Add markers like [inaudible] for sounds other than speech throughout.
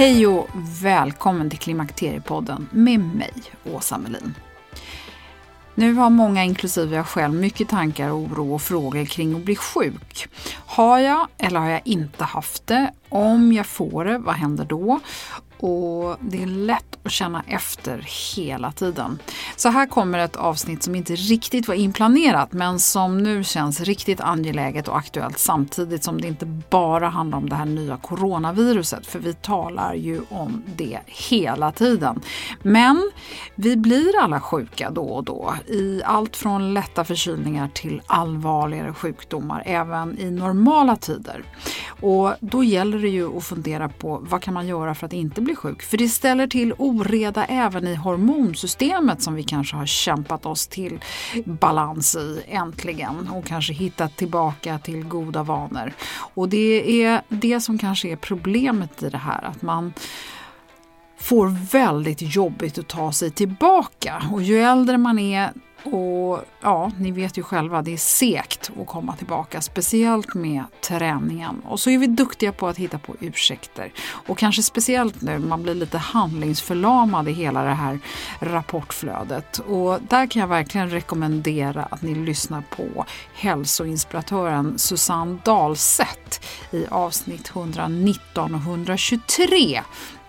Hej och välkommen till Klimakteriepodden med mig, Åsa Melin. Nu har många, inklusive jag själv, mycket tankar, oro och frågor kring att bli sjuk. Har jag eller har jag inte haft det? Om jag får det, vad händer då? Och det är lätt att känna efter hela tiden. Så här kommer ett avsnitt som inte riktigt var inplanerat men som nu känns riktigt angeläget och aktuellt samtidigt som det inte bara handlar om det här nya coronaviruset för vi talar ju om det hela tiden. Men vi blir alla sjuka då och då i allt från lätta förkylningar till allvarligare sjukdomar även i normala tider. Och då gäller det ju att fundera på vad kan man göra för att inte bli sjuk? För det ställer till oreda även i hormonsystemet som vi kanske har kämpat oss till balans i äntligen och kanske hittat tillbaka till goda vanor. Och det är det som kanske är problemet i det här att man får väldigt jobbigt att ta sig tillbaka och ju äldre man är och ja, ni vet ju själva, det är segt att komma tillbaka, speciellt med träningen. Och så är vi duktiga på att hitta på ursäkter. Och kanske speciellt nu, man blir lite handlingsförlamad i hela det här rapportflödet. Och där kan jag verkligen rekommendera att ni lyssnar på hälsoinspiratören Susanne Dahlseth i avsnitt 119 och 123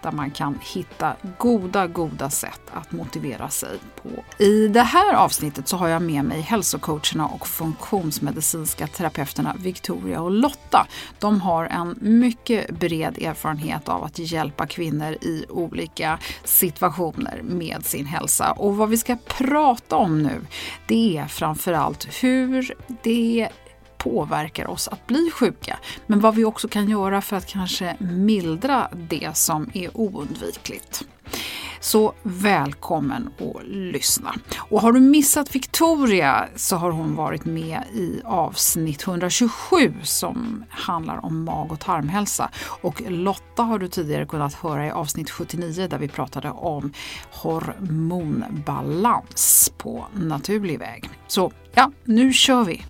där man kan hitta goda, goda sätt att motivera sig på. I det här avsnittet så har jag med mig hälsocoacherna och funktionsmedicinska terapeuterna Victoria och Lotta. De har en mycket bred erfarenhet av att hjälpa kvinnor i olika situationer med sin hälsa. Och vad vi ska prata om nu, det är framförallt hur det påverkar oss att bli sjuka. Men vad vi också kan göra för att kanske mildra det som är oundvikligt. Så välkommen att lyssna. Och har du missat Victoria så har hon varit med i avsnitt 127 som handlar om mag och tarmhälsa. Och Lotta har du tidigare kunnat höra i avsnitt 79 där vi pratade om hormonbalans på naturlig väg. Så ja, nu kör vi!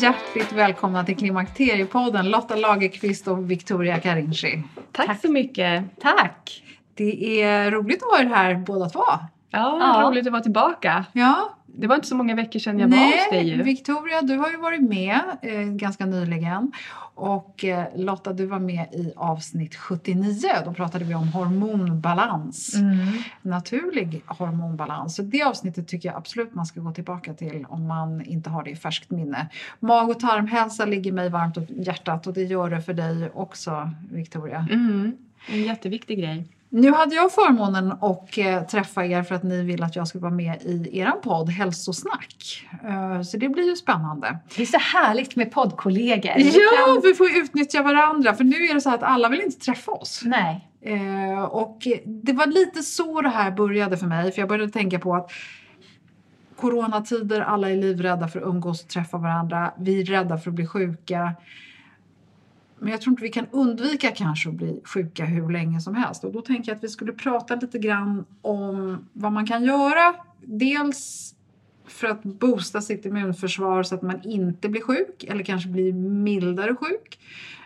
Hjärtligt välkomna till Klimakteriepodden Lotta Lagerqvist och Victoria Karinci. Tack, Tack, så mycket. Tack! Det är roligt att ha er här båda två. Ja, ja, roligt att vara tillbaka. Ja. Det var inte så många veckor sedan jag Nej, var hos dig ju. Victoria, du har ju varit med eh, ganska nyligen. Och eh, Lotta, du var med i avsnitt 79. Då pratade vi om hormonbalans. Mm. Naturlig hormonbalans. Så det avsnittet tycker jag absolut man ska gå tillbaka till om man inte har det i färskt minne. Mag och tarmhälsa ligger mig varmt om hjärtat och det gör det för dig också, Victoria. Mm. En jätteviktig grej. Nu hade jag förmånen att eh, träffa er för att ni vill att jag skulle vara med i er podd Hälsosnack. Eh, så det blir ju spännande. Det är så härligt med poddkollegor. Ja, kan... vi får utnyttja varandra för nu är det så att alla vill inte träffa oss. Nej. Eh, och det var lite så det här började för mig för jag började tänka på att coronatider, alla är livrädda för att umgås och träffa varandra. Vi är rädda för att bli sjuka. Men jag tror inte vi kan undvika kanske att bli sjuka hur länge som helst. Och då tänker jag att vi skulle prata lite grann om vad man kan göra. Dels för att boosta sitt immunförsvar så att man inte blir sjuk eller kanske blir mildare sjuk.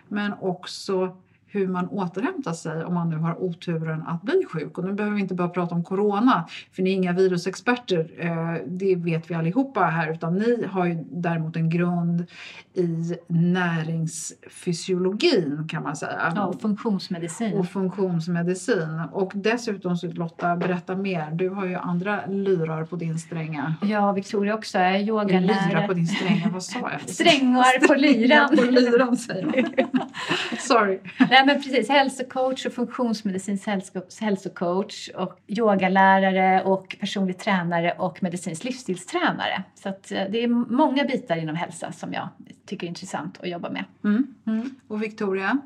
Men också hur man återhämtar sig om man nu har oturen att bli sjuk. Och nu behöver vi inte bara prata om corona, för ni är inga virusexperter, eh, det vet vi allihopa här, utan ni har ju däremot en grund i näringsfysiologin kan man säga. Ja, och funktionsmedicin. Och funktionsmedicin. Och dessutom så Lotta, berätta mer. Du har ju andra lyrar på din stränga. Ja, Victoria också är yogalärare. Lyra på din stränga, vad sa jag? [laughs] Strängar på lyran. på lyran säger man. [laughs] Sorry. Nej, men precis. Hälsocoach och funktionsmedicinsk hälsocoach och yogalärare och personlig tränare och medicinsk livsstilstränare. Så att eh, det är många bitar inom hälsa som jag tycker är intressant att jobba med. Mm. Mm. Och Victoria?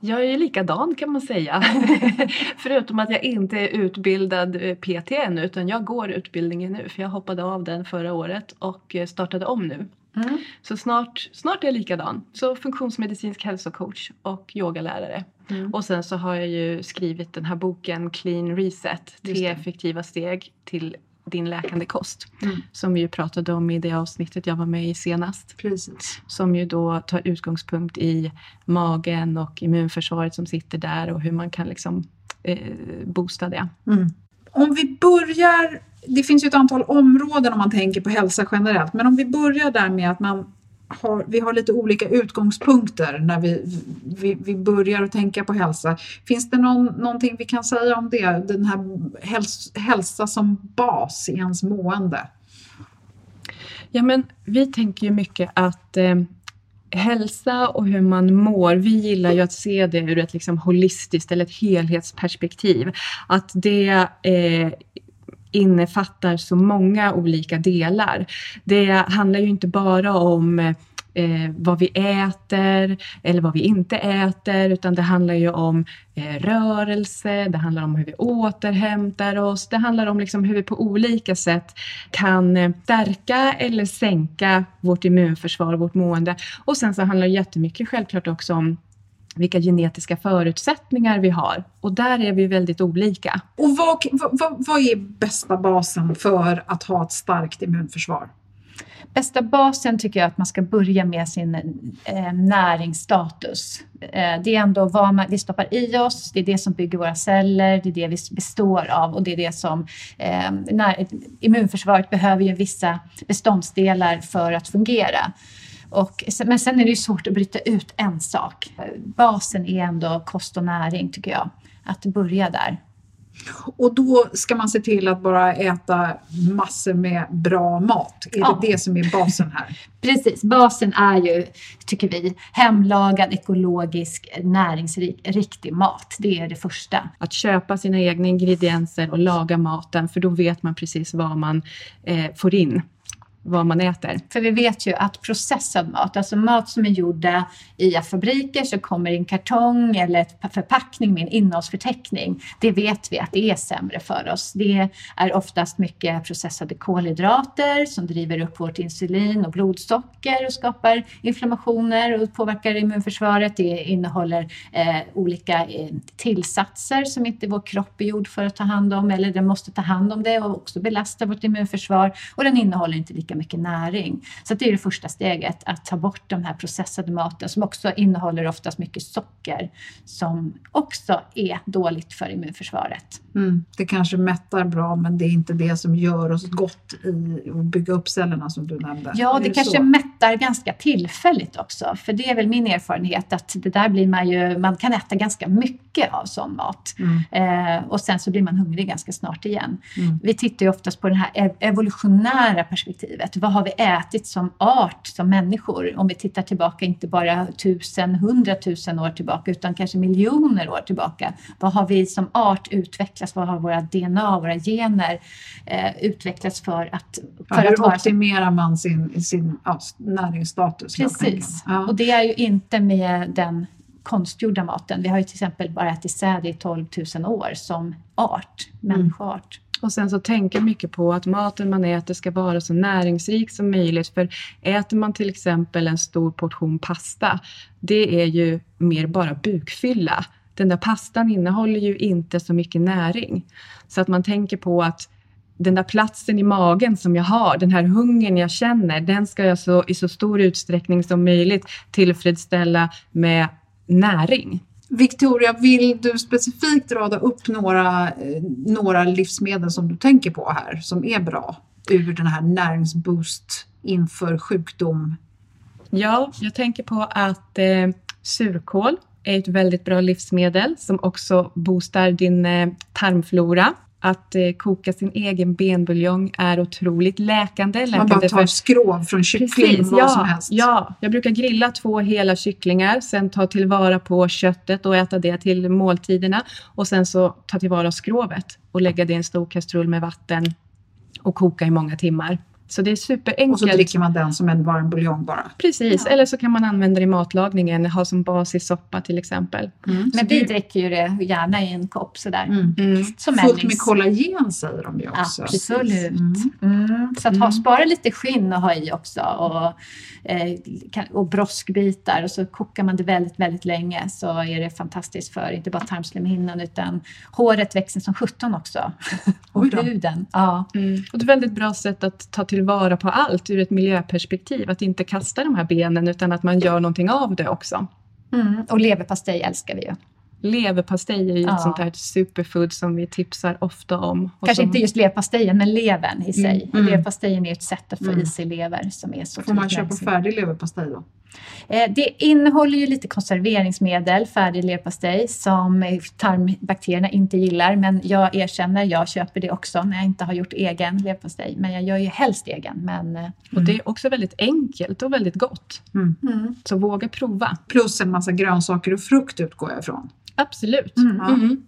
Jag är likadan kan man säga. [laughs] Förutom att jag inte är utbildad eh, PT ännu utan jag går utbildningen nu för jag hoppade av den förra året och eh, startade om nu. Mm. Så snart, snart är jag likadan. Så funktionsmedicinsk hälsocoach och yogalärare. Mm. Och sen så har jag ju skrivit den här boken Clean Reset. Tre effektiva steg till din läkande kost. Mm. Som vi ju pratade om i det avsnittet jag var med i senast. Precis. Som ju då tar utgångspunkt i magen och immunförsvaret som sitter där och hur man kan liksom eh, boosta det. Mm. Om vi börjar, det finns ju ett antal områden om man tänker på hälsa generellt, men om vi börjar där med att man har, vi har lite olika utgångspunkter när vi, vi, vi börjar att tänka på hälsa. Finns det någon, någonting vi kan säga om det, den här häls, hälsa som bas i ens mående? Ja, men vi tänker ju mycket att eh, hälsa och hur man mår, vi gillar ju att se det ur ett liksom holistiskt eller ett helhetsperspektiv. Att det eh, innefattar så många olika delar. Det handlar ju inte bara om eh, vad vi äter eller vad vi inte äter, utan det handlar ju om eh, rörelse, det handlar om hur vi återhämtar oss, det handlar om liksom hur vi på olika sätt kan eh, stärka eller sänka vårt immunförsvar och vårt mående. Och sen så handlar det jättemycket självklart också om vilka genetiska förutsättningar vi har. Och där är vi väldigt olika. Och vad, vad, vad är bästa basen för att ha ett starkt immunförsvar? Bästa basen tycker jag att man ska börja med sin eh, näringsstatus. Eh, det är ändå vad man, vi stoppar i oss, det är det som bygger våra celler, det är det vi består av och det är det som eh, när, immunförsvaret behöver ju vissa beståndsdelar för att fungera. Och, men sen är det ju svårt att bryta ut en sak. Basen är ändå kost och näring tycker jag. Att börja där. Och då ska man se till att bara äta massor med bra mat. Är ja. det det som är basen här? [laughs] Precis, basen är ju, tycker vi, hemlagad, ekologisk, näringsrik, riktig mat. Det är det första. Att köpa sina egna ingredienser och laga maten, för då vet man precis vad man eh, får in vad man äter. För vi vet ju att processad mat, alltså mat som är gjorda i fabriker som kommer i en kartong eller en förpackning med en innehållsförteckning, det vet vi att det är sämre för oss. Det är oftast mycket processade kolhydrater som driver upp vårt insulin och blodsocker och skapar inflammationer och påverkar immunförsvaret. Det innehåller eh, olika eh, tillsatser som inte vår kropp är gjord för att ta hand om eller den måste ta hand om det och också belasta vårt immunförsvar och den innehåller inte lika mycket näring. Så det är det första steget, att ta bort de här processade maten som också innehåller oftast mycket socker som också är dåligt för immunförsvaret. Mm. Det kanske mättar bra men det är inte det som gör oss gott i att bygga upp cellerna som du nämnde. Ja, det, det kanske så? mättar ganska tillfälligt också. För det är väl min erfarenhet att det där blir man ju, man kan äta ganska mycket av sån mat. Mm. Eh, och sen så blir man hungrig ganska snart igen. Mm. Vi tittar ju oftast på det här evolutionära perspektivet. Vad har vi ätit som art, som människor? Om vi tittar tillbaka, inte bara tusen, hundratusen år tillbaka, utan kanske miljoner år tillbaka. Vad har vi som art utvecklats? Vad har våra DNA, våra gener eh, utvecklats för att... För ja, hur att vara... optimerar man sin, sin ja, näringsstatus? Precis, ja. och det är ju inte med den konstgjorda maten. Vi har ju till exempel bara ätit säd i 12 000 år som art, människoart. Och sen så tänka mycket på att maten man äter ska vara så näringsrik som möjligt. För äter man till exempel en stor portion pasta, det är ju mer bara bukfylla. Den där pastan innehåller ju inte så mycket näring. Så att man tänker på att den där platsen i magen som jag har, den här hungern jag känner, den ska jag så, i så stor utsträckning som möjligt tillfredsställa med näring. Victoria, vill du specifikt rada upp några, eh, några livsmedel som du tänker på här som är bra ur den här näringsboost inför sjukdom? Ja, jag tänker på att eh, surkål är ett väldigt bra livsmedel som också boostar din eh, tarmflora. Att eh, koka sin egen benbuljong är otroligt läkande. läkande Man bara tar för... skrov från kyckling, Precis, vad ja, som helst. Ja, jag brukar grilla två hela kycklingar, sen ta tillvara på köttet och äta det till måltiderna. Och sen så ta tillvara skrovet och lägga det i en stor kastrull med vatten och koka i många timmar. Så det är superenkelt. Och så dricker man den som en varm buljong bara? Precis, ja. eller så kan man använda det i matlagningen, ha som bas i soppa till exempel. Mm. Men vi dricker ju det gärna i en kopp sådär. Mm. Mm. Som Fullt med kollagen säger de ju också. Absolut. Mm. Mm. Så att ha, spara lite skinn och ha i också och, eh, och broskbitar och så kokar man det väldigt, väldigt länge så är det fantastiskt för inte bara tarmslemhinnan utan håret växer som sjutton också. [laughs] och huden. Ja. Mm. Och ett väldigt bra sätt att ta till tillvara på allt ur ett miljöperspektiv. Att inte kasta de här benen utan att man gör någonting av det också. Mm. Och leverpastej älskar vi ju. Leverpastej är ju ja. ett sånt här superfood som vi tipsar ofta om. Kanske som... inte just leverpastejen, men levern i sig. Mm. mm. Leverpastejen är ett sätt att få mm. i sig lever som är så Får man köpa färdig leverpastej då? Eh, det innehåller ju lite konserveringsmedel, färdig leverpastej, som tarmbakterierna inte gillar. Men jag erkänner, jag köper det också när jag inte har gjort egen leverpastej. Men jag gör ju helst egen. Men, mm. Och det är också väldigt enkelt och väldigt gott. Mm. Mm. Så våga prova. Plus en massa grönsaker och frukt utgår jag ifrån. Absolut. Mm. Mm.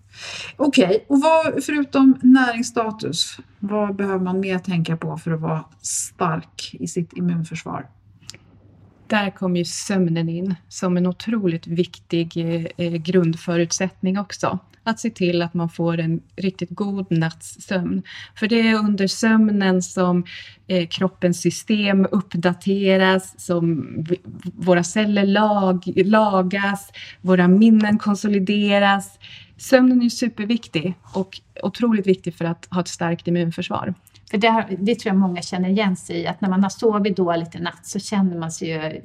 Okej, okay. och vad, förutom näringsstatus, vad behöver man mer tänka på för att vara stark i sitt immunförsvar? Där kommer ju sömnen in som en otroligt viktig eh, grundförutsättning också. Att se till att man får en riktigt god natts sömn. För det är under sömnen som eh, kroppens system uppdateras, som våra celler lag, lagas, våra minnen konsolideras. Sömnen är superviktig och otroligt viktig för att ha ett starkt immunförsvar. För det, det, tror jag många känner igen sig i, att när man har sovit dåligt i natt så känner man sig ju...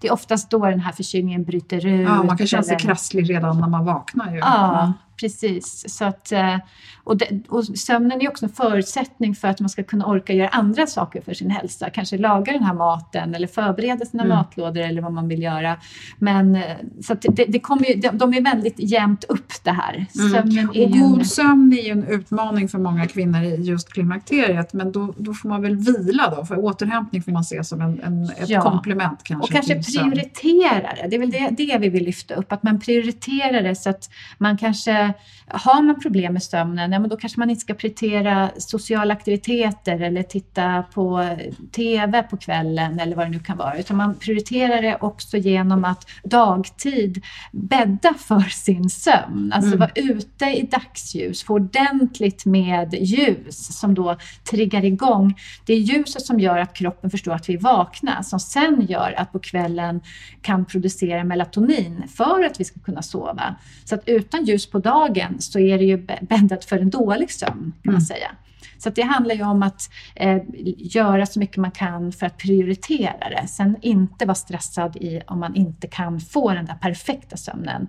Det är oftast då den här förkylningen bryter ut. Ja, man kan känna sig krasslig redan när man vaknar. Ju. Ja, precis. Så att, eh, och, det, och sömnen är också en förutsättning för att man ska kunna orka göra andra saker för sin hälsa. Kanske laga den här maten eller förbereda sina mm. matlådor eller vad man vill göra. Men eh, så det, det kommer ju, de är väldigt jämnt upp det här. Mm. och god en... sömn är ju en utmaning för många kvinnor i just klimakteriet. Men då, då får man väl vila då, för återhämtning får man se som en, en ett ja. komplement kanske. Och kanske prioritera det. Det är väl det, det vi vill lyfta upp, att man prioriterar det så att man kanske har man problem med sömnen, ja, men då kanske man inte ska prioritera sociala aktiviteter eller titta på TV på kvällen eller vad det nu kan vara. Utan man prioriterar det också genom att dagtid bädda för sin sömn. Alltså mm. vara ute i dagsljus, få ordentligt med ljus som då triggar igång. Det är ljuset som gör att kroppen förstår att vi är vakna, som sen gör att på kvällen kan producera melatonin för att vi ska kunna sova. Så att utan ljus på dagen dagen så är det ju bäddat för en dålig sömn kan man mm. säga. Så det handlar ju om att eh, göra så mycket man kan för att prioritera det. Sen inte vara stressad i om man inte kan få den där perfekta sömnen.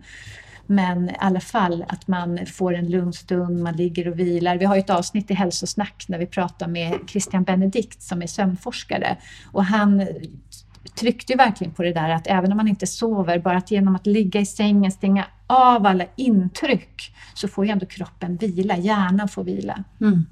Men i alla fall att man får en lugn stund, man ligger och vilar. Vi har ju ett avsnitt i Hälsosnack när vi pratar med Christian Benedikt som är sömnforskare och han tryckte ju verkligen på det där att även om man inte sover, bara att genom att ligga i sängen, stänga av alla intryck, så får ju ändå kroppen vila, hjärnan får vila. Mm.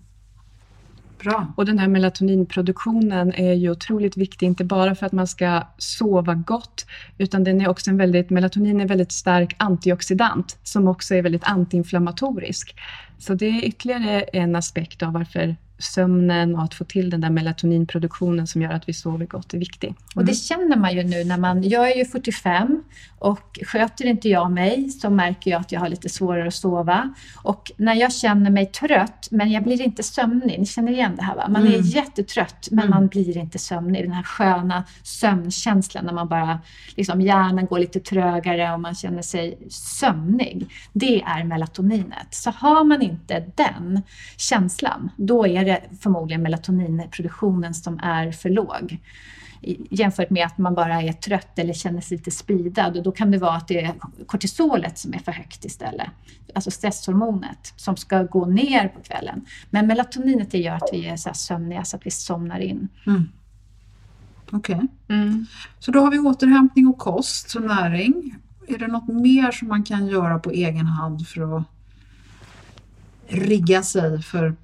Bra. Och den här melatoninproduktionen är ju otroligt viktig, inte bara för att man ska sova gott, utan den är också en väldigt, melatonin är väldigt stark antioxidant, som också är väldigt antiinflammatorisk. Så det är ytterligare en aspekt av varför sömnen och att få till den där melatoninproduktionen som gör att vi sover gott är viktig. Mm. Och det känner man ju nu när man, jag är ju 45 och sköter inte jag mig så märker jag att jag har lite svårare att sova. Och när jag känner mig trött, men jag blir inte sömnig, ni känner igen det här va? Man mm. är jättetrött men mm. man blir inte sömnig. Den här sköna sömnkänslan när man bara, liksom hjärnan går lite trögare och man känner sig sömnig. Det är melatoninet. Så har man inte den känslan, då är det förmodligen melatoninproduktionen som är för låg jämfört med att man bara är trött eller känner sig lite speedad. Och då kan det vara att det är kortisolet som är för högt istället. Alltså stresshormonet som ska gå ner på kvällen. Men melatoninet det gör att vi är så sömniga så att vi somnar in. Mm. Okej. Okay. Mm. Så då har vi återhämtning och kost och näring. Är det något mer som man kan göra på egen hand för att rigga sig för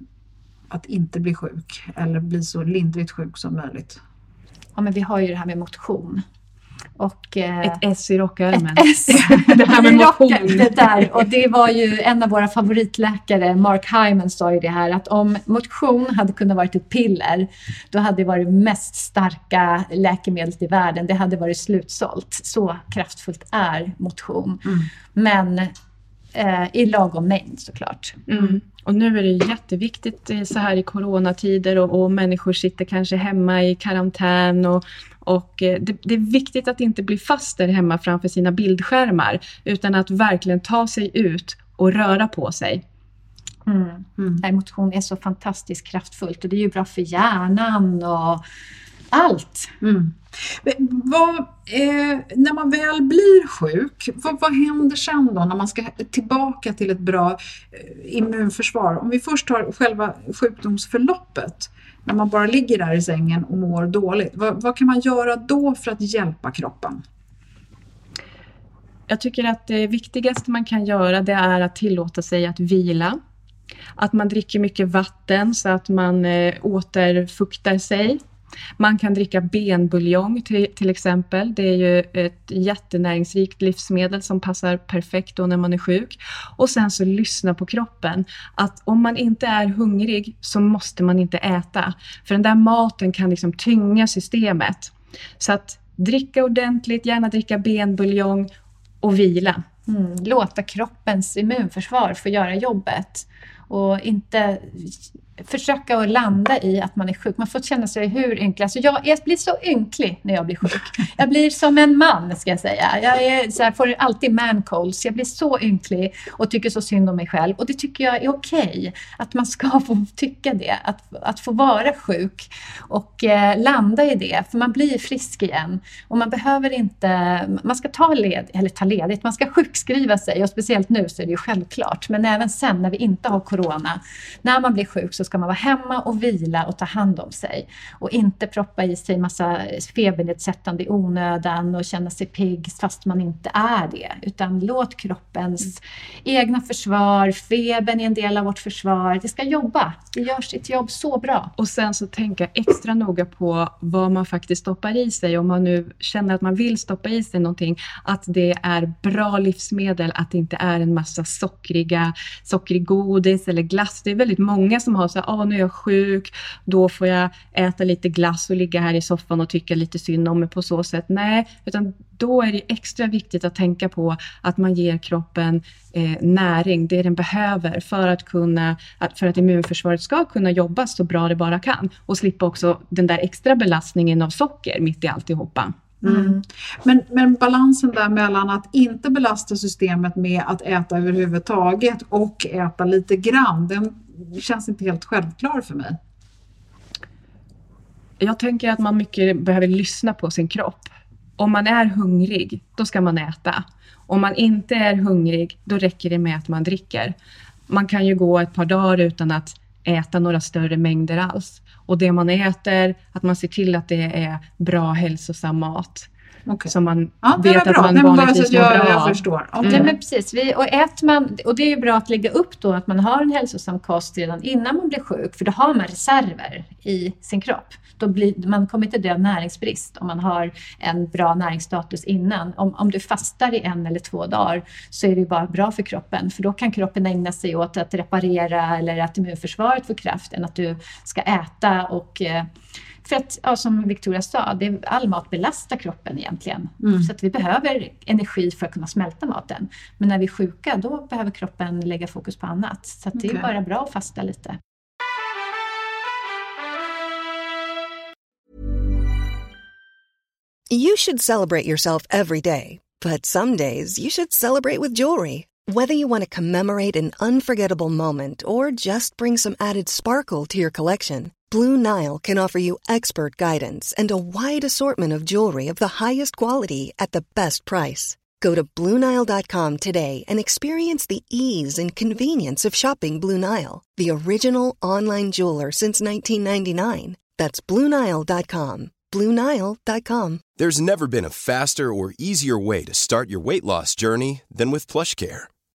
att inte bli sjuk eller bli så lindrigt sjuk som möjligt? Ja, men vi har ju det här med motion. Och, eh, ett S i rockärmen. Ett S. [laughs] det här med motion. Det där. Och det var ju en av våra favoritläkare, Mark Hyman, sa ju det här att om motion hade kunnat vara ett piller, då hade det varit mest starka läkemedlet i världen. Det hade varit slutsålt. Så kraftfullt är motion. Mm. Men eh, i lagom mängd såklart. Mm. Och nu är det jätteviktigt eh, så här i coronatider och, och människor sitter kanske hemma i karantän och, och eh, det, det, är viktigt att inte bli fast där hemma framför sina bildskärmar utan att verkligen ta sig ut och röra på sig. Mm. Mm. Motion är så fantastiskt kraftfullt och det är ju bra för hjärnan och allt. Mm. Vad, eh, när man väl blir sjuk, vad, vad händer sen då när man ska tillbaka till ett bra eh, immunförsvar? Om vi först tar själva sjukdomsförloppet, när man bara ligger där i sängen och mår dåligt. Vad, vad kan man göra då för att hjälpa kroppen? Jag tycker att det viktigaste man kan göra det är att tillåta sig att vila. Att man dricker mycket vatten så att man eh, återfuktar sig man kan dricka benbuljong till, till, exempel. Det är ju ett jättenäringsrikt livsmedel som passar perfekt då när man är sjuk. Och sen så lyssna på kroppen. Att om man inte är hungrig så måste man inte äta. För den där maten kan liksom tynga systemet. Så att dricka ordentligt, gärna dricka benbuljong och vila. Mm, låta kroppens immunförsvar få göra jobbet och inte försöka att landa i att man är sjuk. Man får känna sig hur ynklig. Alltså jag, jag blir så ynklig när jag blir sjuk. Jag blir som en man, ska jag säga. Jag är, så här, får alltid man colds. Jag blir så ynklig och tycker så synd om mig själv. Och det tycker jag är okej. Okay, att man ska [laughs] få tycka det. Att, att få vara sjuk och eh, landa i det. För man blir frisk igen. Och man behöver inte... Man ska ta, led, eller ta ledigt. Man ska sjukskriva sig. Och speciellt nu så är det ju självklart. Men även sen när vi inte har corona. När man blir sjuk så ska man vara hemma och vila och ta hand om sig. Och inte proppa i sig massa febernedsättande i onödan och känna sig pigg fast man inte är det. Utan låt kroppens egna försvar, febern är en del av vårt försvar. Det ska jobba. Det gör sitt jobb så bra. Och sen så tänka extra noga på vad man faktiskt stoppar i sig. Om man nu känner att man vill stoppa i sig någonting, att det är bra livsmedel, att det inte är en massa sockriga, sockrig godis eller glass. Det är väldigt många som har så här, ah, nu är jag sjuk, då får jag äta lite glass och ligga här i soffan och tycka lite synd om mig på så sätt. Nej, utan då är det extra viktigt att tänka på att man ger kroppen eh, näring, det den behöver för att, kunna, för att immunförsvaret ska kunna jobba så bra det bara kan och slippa också den där extra belastningen av socker mitt i alltihopa. Mm. Men, men balansen där mellan att inte belasta systemet med att äta överhuvudtaget och äta lite grann, den känns inte helt självklar för mig. Jag tänker att man mycket behöver lyssna på sin kropp. Om man är hungrig, då ska man äta. Om man inte är hungrig, då räcker det med att man dricker. Man kan ju gå ett par dagar utan att äta några större mängder alls. Och det man äter, att man ser till att det är bra hälsosam mat. Okay. Som man ja, vet att man vanligtvis mår bra jag förstår. Okay. Mm. men precis. Vi, och, man, och det är bra att lägga upp då att man har en hälsosam kost redan innan man blir sjuk, för då har man reserver i sin kropp. Då blir, man kommer inte dö av näringsbrist om man har en bra näringsstatus innan. Om, om du fastar i en eller två dagar så är det bara bra för kroppen, för då kan kroppen ägna sig åt att reparera eller att immunförsvaret får kraft än att du ska äta och eh, för att, ja, som Victoria sa, det, all mat belastar kroppen egentligen. Mm. Så att vi behöver energi för att kunna smälta maten. Men när vi är sjuka, då behöver kroppen lägga fokus på annat. Så det är bara bra att fasta lite. You should celebrate yourself every day. But some days you should celebrate with jewelry. Whether you want to commemorate an unforgettable moment or just bring some added sparkle to your collection. Blue Nile can offer you expert guidance and a wide assortment of jewelry of the highest quality at the best price. Go to BlueNile.com today and experience the ease and convenience of shopping Blue Nile, the original online jeweler since 1999. That's BlueNile.com. BlueNile.com. There's never been a faster or easier way to start your weight loss journey than with PlushCare.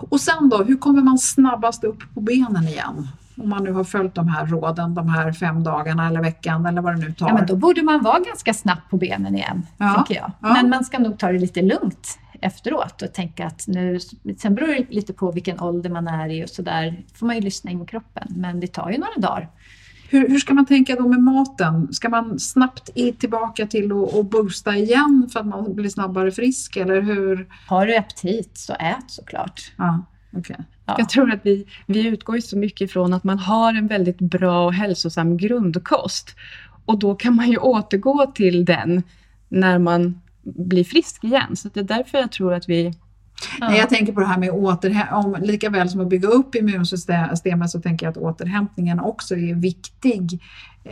Och sen då, hur kommer man snabbast upp på benen igen? Om man nu har följt de här råden de här fem dagarna eller veckan eller vad det nu tar. Ja, men då borde man vara ganska snabbt på benen igen, ja. tycker jag. Ja. Men man ska nog ta det lite lugnt efteråt och tänka att nu, sen beror det lite på vilken ålder man är i och så där får man ju lyssna in kroppen, men det tar ju några dagar. Hur, hur ska man tänka då med maten? Ska man snabbt tillbaka till att boosta igen för att man blir snabbare frisk eller hur? Har du aptit så ät såklart. Ja, okay. Ja. Jag tror att vi, vi utgår så mycket ifrån att man har en väldigt bra och hälsosam grundkost. Och då kan man ju återgå till den när man bli frisk igen. Så det är därför jag tror att vi Ja. Nej, jag tänker på det här med återhämtning, lika väl som att bygga upp immunsystemet så tänker jag att återhämtningen också är viktig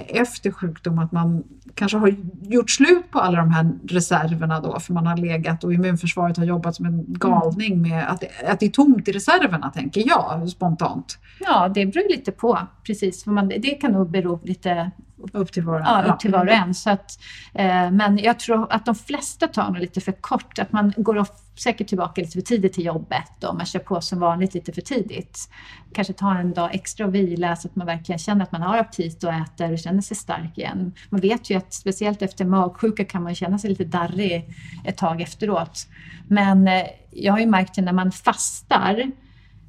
efter sjukdom, att man kanske har gjort slut på alla de här reserverna då, för man har legat och immunförsvaret har jobbat som en galning med att, att det är tomt i reserverna, tänker jag spontant. Ja, det beror lite på, precis. För man, det kan nog bero lite upp till var och en. Ja, upp till var och en. Så att, eh, men jag tror att de flesta tar nog lite för kort. Att man går säkert tillbaka lite för tidigt till jobbet och man kör på som vanligt lite för tidigt. Kanske tar en dag extra och vila så att man verkligen känner att man har aptit och äter och känner sig stark igen. Man vet ju att speciellt efter magsjuka kan man känna sig lite darrig ett tag efteråt. Men eh, jag har ju märkt att när man fastar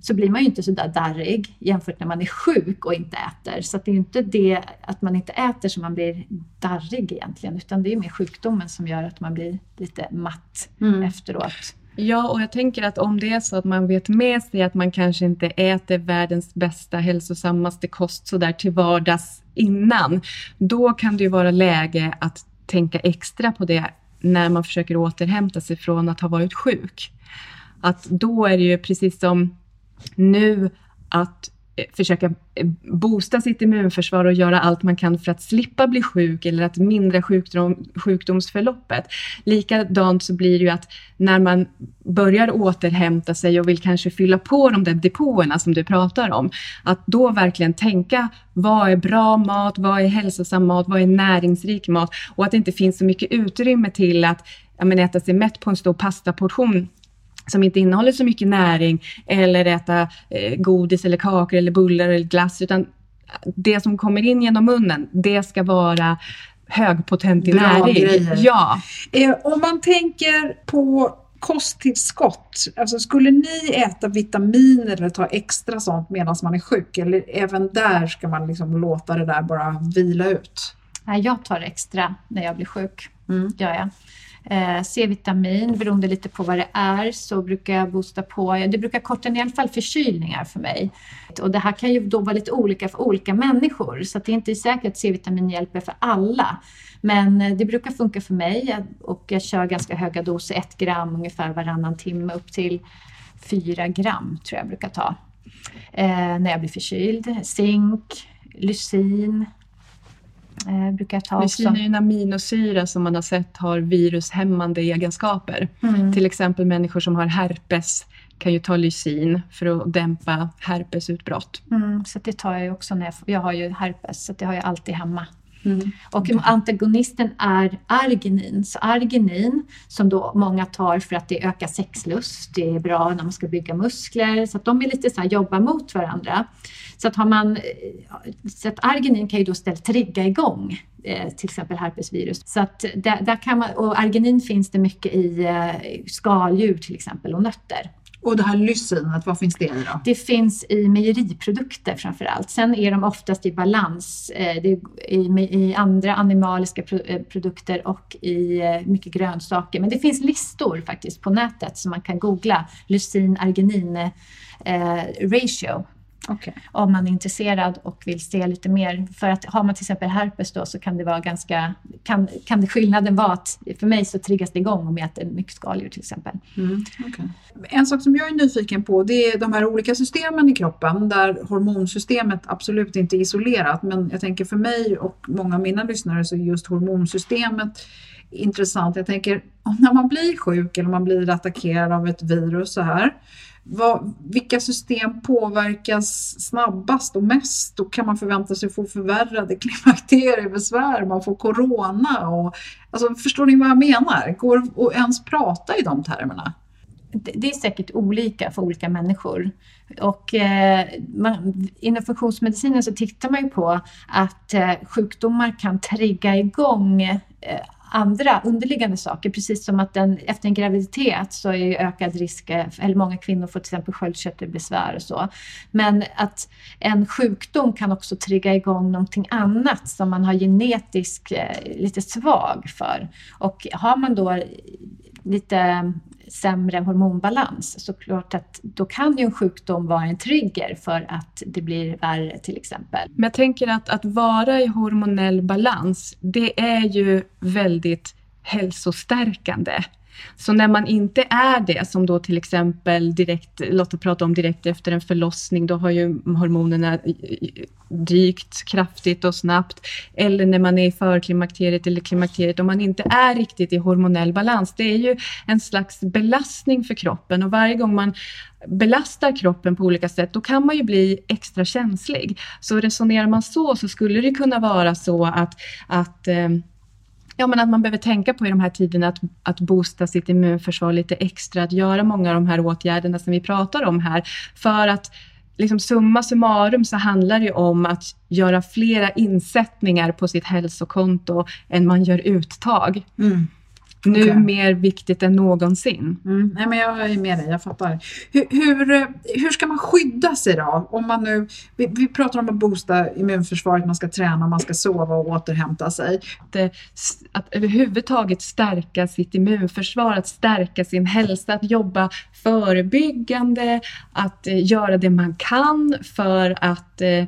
så blir man ju inte så där darrig jämfört när man är sjuk och inte äter. Så det är inte det att man inte äter som man blir darrig egentligen, utan det är mer sjukdomen som gör att man blir lite matt mm. efteråt. Ja, och jag tänker att om det är så att man vet med sig att man kanske inte äter världens bästa, hälsosammaste kost sådär till vardags innan, då kan det ju vara läge att tänka extra på det när man försöker återhämta sig från att ha varit sjuk. Att då är det ju precis som nu att eh, försöka eh, boosta sitt immunförsvar och göra allt man kan för att slippa bli sjuk eller att mindra sjukdom, sjukdomsförloppet. Likadant så blir det ju att när man börjar återhämta sig och vill kanske fylla på de där depåerna som du pratar om, att då verkligen tänka vad är bra mat, vad är hälsosam mat, vad är näringsrik mat och att det inte finns så mycket utrymme till att ja, men äta sig mätt på en stor pastaportion som inte innehåller så mycket näring eller äta eh, godis eller kakor eller bullar eller glass, utan det som kommer in genom munnen, det ska vara högpotent i Bra näring. grejer. Ja. Eh, om man tänker på kosttillskott, alltså skulle ni äta vitaminer eller ta extra sånt medan man är sjuk eller även där ska man liksom låta det där bara vila ut? Nej, jag tar extra när jag blir sjuk. Mm. Gör jag. Eh, C-vitamin, beroende lite på vad det är, så brukar jag boosta på. Det brukar korta ner i alla fall förkylningar för mig. Och det här kan ju då vara lite olika för olika människor, så att det är inte säkert att C-vitamin hjälper för alla. Men eh, det brukar funka för mig och jag kör ganska höga doser, ett gram ungefär varannan timme upp till fyra gram tror jag brukar ta. Eh, när jag blir förkyld. Zink, lysin, eh, brukar jag ta Lysin också. är en aminosyra som man har sett har virushämmande egenskaper. Mm. Till exempel människor som har herpes kan ju ta lysin för att dämpa herpesutbrott. Mm, så det tar jag ju också när jag, jag har ju herpes, så det har jag alltid hemma. Mm. Och antagonisten är arginin. Så arginin, som då många tar för att det ökar sexlust, det är bra när man ska bygga muskler, så att de är lite så här, jobbar mot varandra. Så att, har man, eh, så att arginin kan ju då istället trigga igång eh, till exempel herpesvirus. Så att där, där kan man, och arginin finns det mycket i eh, skaldjur till exempel och nötter. Och det här lysinet, vad finns det i då? Det finns i mejeriprodukter framför allt. Sen är de oftast i balans eh, det är i, i andra animaliska eh, produkter och i eh, mycket grönsaker. Men det finns listor faktiskt på nätet som man kan googla lysin-arginin eh, ratio Okej. om man är intresserad och vill se lite mer. För att har man till exempel herpes då så kan det vara ganska, kan, kan det skillnaden vara att för mig så triggas det igång om jag äter mycket skaldjur till exempel. Mm, okej. En sak som jag är nyfiken på det är de här olika systemen i kroppen där hormonsystemet absolut inte är isolerat. Men jag tänker för mig och många av mina lyssnare så är just hormonsystemet intressant. Jag tänker när man blir sjuk eller man blir attackerad av ett virus så här. Vad, vilka system påverkas snabbast och mest? Och kan man förvänta sig få förvärrade [laughs] klimakteriebesvär? Man får corona och alltså, förstår ni vad jag menar? Går det att ens prata i de termerna? Det det är säkert olika för olika människor. Och eh, man, inom funktionsmedicinen så tittar man ju på att eh, sjukdomar kan trigga igång eh, andra underliggande saker. Precis som att den, efter en graviditet så är ju ökad risk, eller många kvinnor får till exempel sköldkörtelbesvär och så. Men att en sjukdom kan också trigga igång någonting annat som man har genetiskt eh, lite svag för. Och har man då lite sämre hormonbalans så klart att då kan ju en sjukdom vara en trigger för att det blir värre till exempel. Men jag tänker att, att vara i hormonell balans, det är ju väldigt hälsostärkande. Så när man inte är det, som då till exempel direkt, Lotta pratade om direkt efter en förlossning, då har ju hormonerna dykt kraftigt och snabbt. Eller när man är i förklimakteriet eller klimakteriet, om man inte är riktigt i hormonell balans. Det är ju en slags belastning för kroppen och varje gång man belastar kroppen på olika sätt, då kan man ju bli extra känslig. Så resonerar man så, så skulle det kunna vara så att, att eh, Ja, men att man behöver tänka på i de här tiderna att, att boosta sitt immunförsvar lite extra, att göra många av de här åtgärderna som vi pratar om här. För att liksom summa summarum så handlar det ju om att göra flera insättningar på sitt hälsokonto än man gör uttag. Mm. Nu Okej. mer viktigt än någonsin. Mm, nej, men jag är med dig, jag fattar. Hur, hur, eh, hur ska man skydda sig då? Om man nu, vi, vi pratar om att boosta immunförsvaret, man ska träna, man ska sova och återhämta sig. Att, att överhuvudtaget stärka sitt immunförsvar, att stärka sin hälsa, att jobba förebyggande, att eh, göra det man kan för att eh,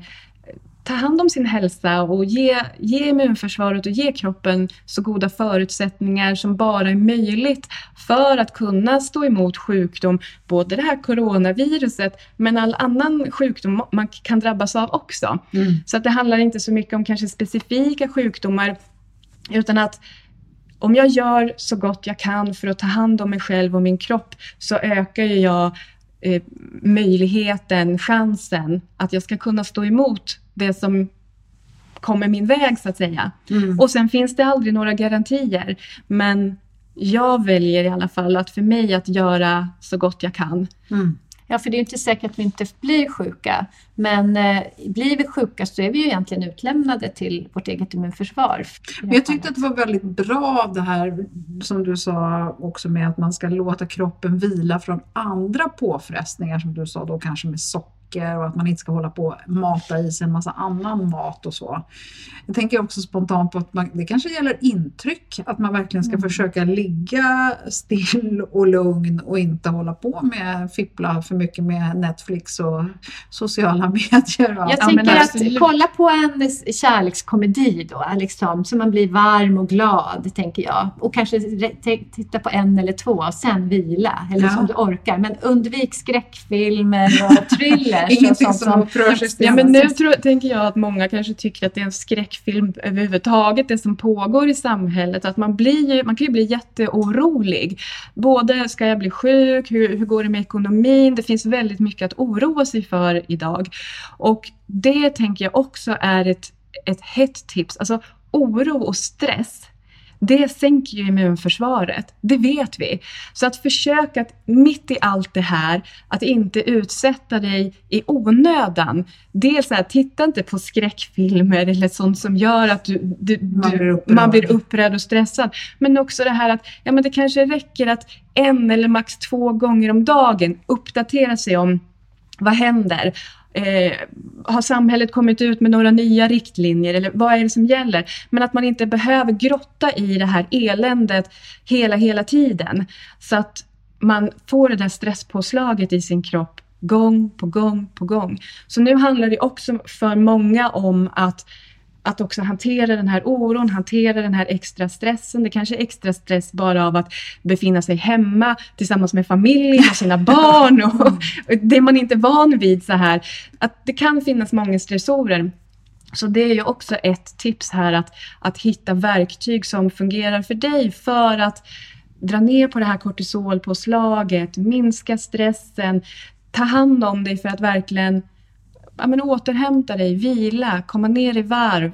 ta hand om sin hälsa och ge, ge immunförsvaret och ge kroppen så goda förutsättningar som bara är möjligt för att kunna stå emot sjukdom, både det här coronaviruset men all annan sjukdom man kan drabbas av också. Så att det handlar inte så mycket om kanske specifika sjukdomar utan att om jag gör så gott jag kan för att ta hand om mig själv och min kropp så ökar ju jag eh, möjligheten, chansen att jag ska kunna stå emot det som kommer min väg så att säga. Och sen finns det aldrig några garantier. Men jag väljer i alla fall att för mig att göra så gott jag kan. Mm. Ja, för det är inte säkert att vi inte blir sjuka. Men eh, blir vi sjuka så är vi ju egentligen utlämnade till vårt eget immunförsvar. Men jag tyckte att det var väldigt bra det här som du sa också med att man ska låta kroppen vila från andra påfrestningar som du sa då kanske med socker socker och att man inte ska hålla på och mata i sig en massa annan mat och så. Jag tänker också spontant på att man, det kanske gäller intryck, att man verkligen ska mm. försöka ligga still och lugn och inte hålla på med fippla för mycket med Netflix och sociala [laughs] medier. Och jag tänker att kolla på en kärlekskomedi då, liksom, så man blir varm och glad, tänker jag. Och kanske titta på en eller två och sen vila, eller ja. som du orkar. Men undvik skräckfilmer och [laughs] thriller thrillers. Ingenting som upprör sig. Ja, men nu tror, tänker jag att många kanske tycker att det är en skräckfilm överhuvudtaget, det som pågår i samhället. Att man, blir, man kan ju bli jätteorolig. Både, ska jag bli sjuk? Hur, hur går det med ekonomin? Det finns väldigt mycket att oroa sig för idag. Och det tänker jag också är ett, ett hett tips. Alltså oro och stress det sänker ju immunförsvaret. Det vet vi. Så att försöka att mitt i allt det här, att inte utsätta dig i onödan. Dels att titta inte på skräckfilmer eller sånt som gör att du, du, man, blir upprörd. man blir upprörd och stressad. Men också det här att ja, men det kanske räcker att en eller max två gånger om dagen uppdatera sig om vad händer? Eh, har samhället kommit ut med några nya riktlinjer eller vad är det som gäller? Men att man inte behöver grotta i det här eländet hela, hela tiden. Så att man får det där stresspåslaget i sin kropp gång på gång på gång. Så nu handlar det också för många om att att också hantera den här oron, hantera den här extra stressen. Det kanske är extra stress bara av att befinna sig hemma tillsammans med familjen och sina barn och, och det man inte är van vid så här. Att det kan finnas många stressorer. Så det är ju också ett tips här att, att hitta verktyg som fungerar för dig för att dra ner på det här kortisolpåslaget, minska stressen, ta hand om dig för att verkligen ja, men återhämta dig, vila, komma ner i varv,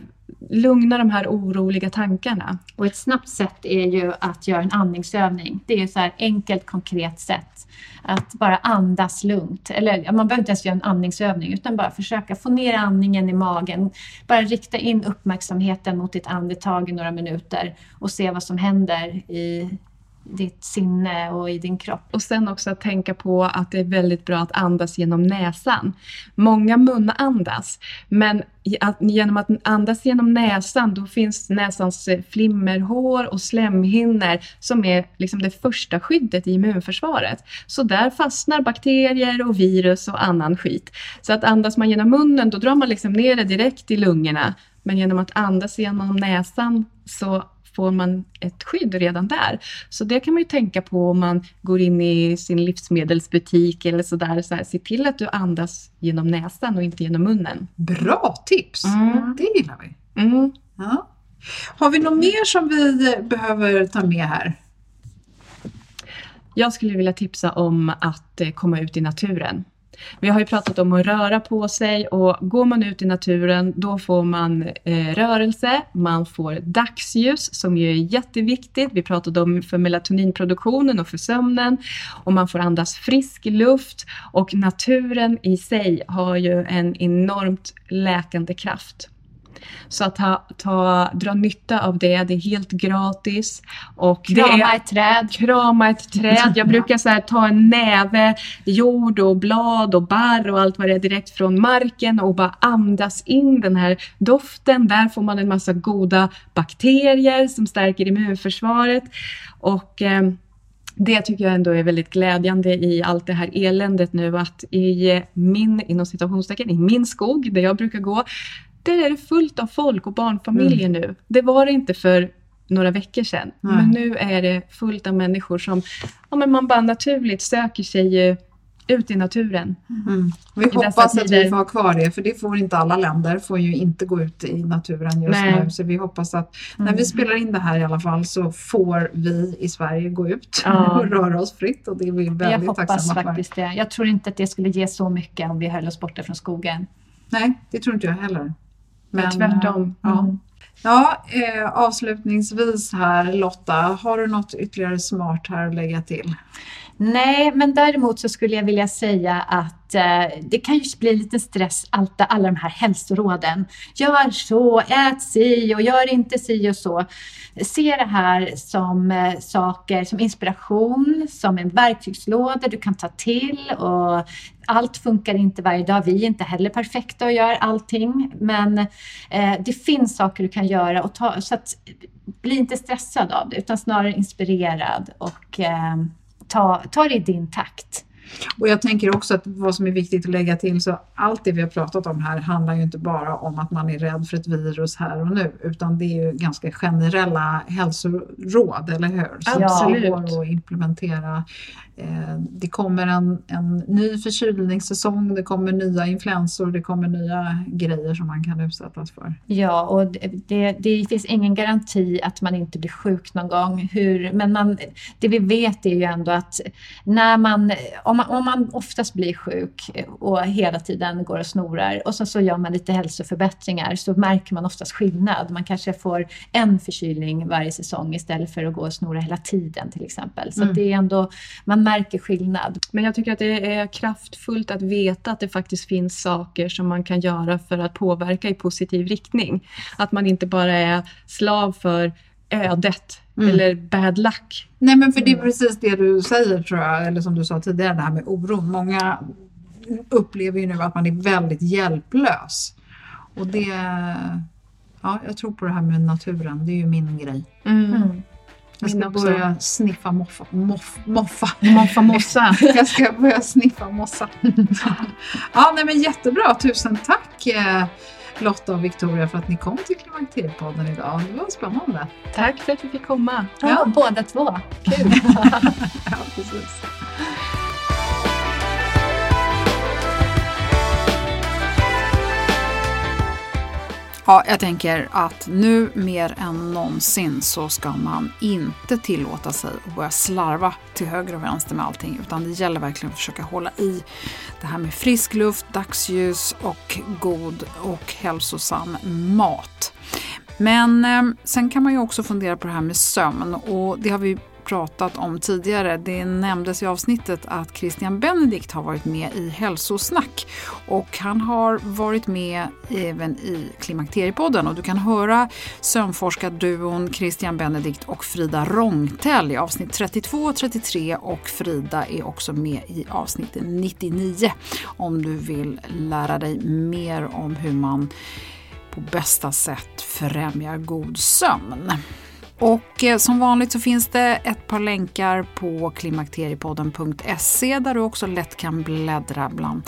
lugna de här oroliga tankarna. Och ett snabbt sätt är ju att göra en andningsövning. Det är ju så här enkelt, konkret sätt. Att bara andas lugnt. Eller man behöver inte ens göra en andningsövning utan bara försöka få ner andningen i magen. Bara rikta in uppmärksamheten mot ditt andetag i några minuter och se vad som händer i ditt sinne och i din kropp. Och sen också att tänka på att det är väldigt bra att andas genom näsan. Många munandas, men genom att andas genom näsan då finns näsans eh, flimmerhår och slemhinnor som är liksom det första skyddet i immunförsvaret. Så där fastnar bakterier och virus och annan skit. Så att andas man genom munnen då drar man liksom ner det direkt i lungorna. Men genom att andas genom näsan så får man ett skydd redan där. Så det kan man ju tänka på om man går in i sin livsmedelsbutik eller sådär. Så här, se till att du andas genom näsan och inte genom munnen. Bra tips! Mm. Det gillar vi. Mm. Ja. Har vi något mer som vi behöver ta med här? Jag skulle vilja tipsa om att eh, komma ut i naturen. Vi har ju pratat om att röra på sig och går man ut i naturen då får man eh, rörelse, man får dagsljus som ju är jätteviktigt. Vi pratade om för melatoninproduktionen och för sömnen och man får andas frisk luft och naturen i sig har ju en enormt läkande kraft. Så att ta, ta, dra nytta av det, det är helt gratis. Och krama är, ett träd. Krama ett träd. Jag brukar så här, ta en näve jord och blad och barr och allt vad det är direkt från marken och bara andas in den här doften. Där får man en massa goda bakterier som stärker immunförsvaret. Och eh, det tycker jag ändå är väldigt glädjande i allt det här eländet nu att i min, inom citationstecken, i min skog där jag brukar gå, där är det fullt av folk och barnfamiljer mm. nu. Det var det inte för några veckor sedan. Mm. Men nu är det fullt av människor som ja, men man bara naturligt söker sig ut i naturen. Mm. Vi hoppas att vi får ha kvar det, för det får inte alla länder, får ju inte gå ut i naturen just Nej. nu. Så vi hoppas att när vi mm. spelar in det här i alla fall så får vi i Sverige gå ut ja. [laughs] och röra oss fritt och det är vi väldigt Jag hoppas faktiskt det. Jag tror inte att det skulle ge så mycket om vi höll oss borta från skogen. Nej, det tror inte jag heller. Men tvärtom. Ja. Mm. Ja, eh, avslutningsvis här Lotta, har du något ytterligare smart här att lägga till? Nej, men däremot så skulle jag vilja säga att eh, det kan ju bli lite stress, allt, alla de här hälsoråden. Gör så, ät si och gör inte si och så. Se det här som eh, saker, som inspiration, som en verktygslåda du kan ta till och allt funkar inte varje dag. Vi är inte heller perfekta och gör allting, men eh, det finns saker du kan göra och ta, så att bli inte stressad av det utan snarare inspirerad och eh, ta, ta det i din takt. Och jag tänker också att vad som är viktigt att lägga till så allt det vi har pratat om här handlar ju inte bara om att man är rädd för ett virus här och nu utan det är ju ganska generella hälsoråd, eller hur? Som Absolut. går att implementera Eh, det kommer en, en ny förkylningssäsong, det kommer nya influensor, det kommer nya grejer som man kan utsättas för. Ja, och det, det finns ingen garanti att man inte blir sjuk någon gång. Hur, men man, det vi vet är ju ändå att när man om, man, om man oftast blir sjuk och hela tiden går och snorar och så, så gör man lite hälsoförbättringar så märker man oftast skillnad. Man kanske får en förkylning varje säsong istället för att gå och snora hela tiden till exempel. Så mm. det är ändå, man märker skillnad. Men jag tycker att det är kraftfullt att veta att det faktiskt finns saker som man kan göra för att påverka i positiv riktning. Att man inte bara är slav för ödet mm. eller bad luck. Nej men för det är precis det du säger tror jag, eller som du sa tidigare, det här med oron. Många upplever ju nu att man är väldigt hjälplös. Och det, ja jag tror på det här med naturen, det är ju min grej. Mm. Mm. Jag ska börja sniffa moffa. Moff, moffa. Moffa mossa. [laughs] jag ska börja sniffa mossa. [laughs] ja, nej men jättebra. Tusen tack eh, Lotta och Victoria för att ni kom till Klimakteriepodden idag. Det var spännande. Tack för att vi fick komma. Ja, ja. båda två. Kul. [laughs] ja, precis. Ja, jag tänker att nu mer än någonsin så ska man inte tillåta sig att börja slarva till höger och vänster med allting utan det gäller verkligen att försöka hålla i det här med frisk luft, dagsljus och god och hälsosam mat. Men eh, sen kan man ju också fundera på det här med sömn och det har vi pratat om tidigare. Det nämndes i avsnittet att Christian Benedikt har varit med i Hälsosnack och han har varit med även i Klimakteriepodden och du kan höra sömnforskarduon Christian Benedikt och Frida Rångtell i avsnitt 32 och 33 och Frida är också med i avsnitt 99 om du vill lära dig mer om hur man på bästa sätt främjar god sömn. Och eh, som vanligt så finns det ett par länkar på klimakteriepodden.se där du också lätt kan bläddra bland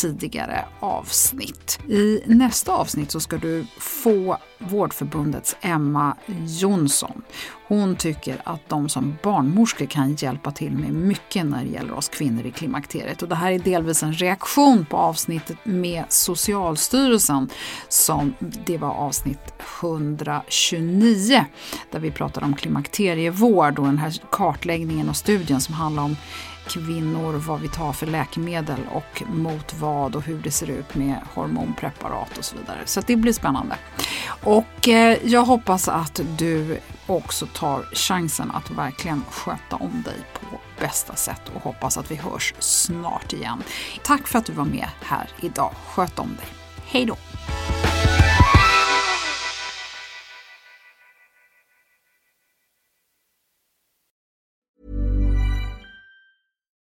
tidigare avsnitt. I nästa avsnitt så ska du få Vårdförbundets Emma Jonsson. Hon tycker att de som barnmorskor kan hjälpa till med mycket när det gäller oss kvinnor i klimakteriet. Och det här är delvis en reaktion på avsnittet med Socialstyrelsen som det var avsnitt 129 där vi pratade om klimakterievård och den här kartläggningen och studien som handlar om kvinnor, vad vi tar för läkemedel och mot vad och hur det ser ut med hormonpreparat och så vidare. Så det blir spännande. Och eh, jag hoppas att du också tar chansen att verkligen sköta om dig på bästa sätt och hoppas att vi hörs snart igen. Tack för att du var med här idag. Sköt om dig. Hej då!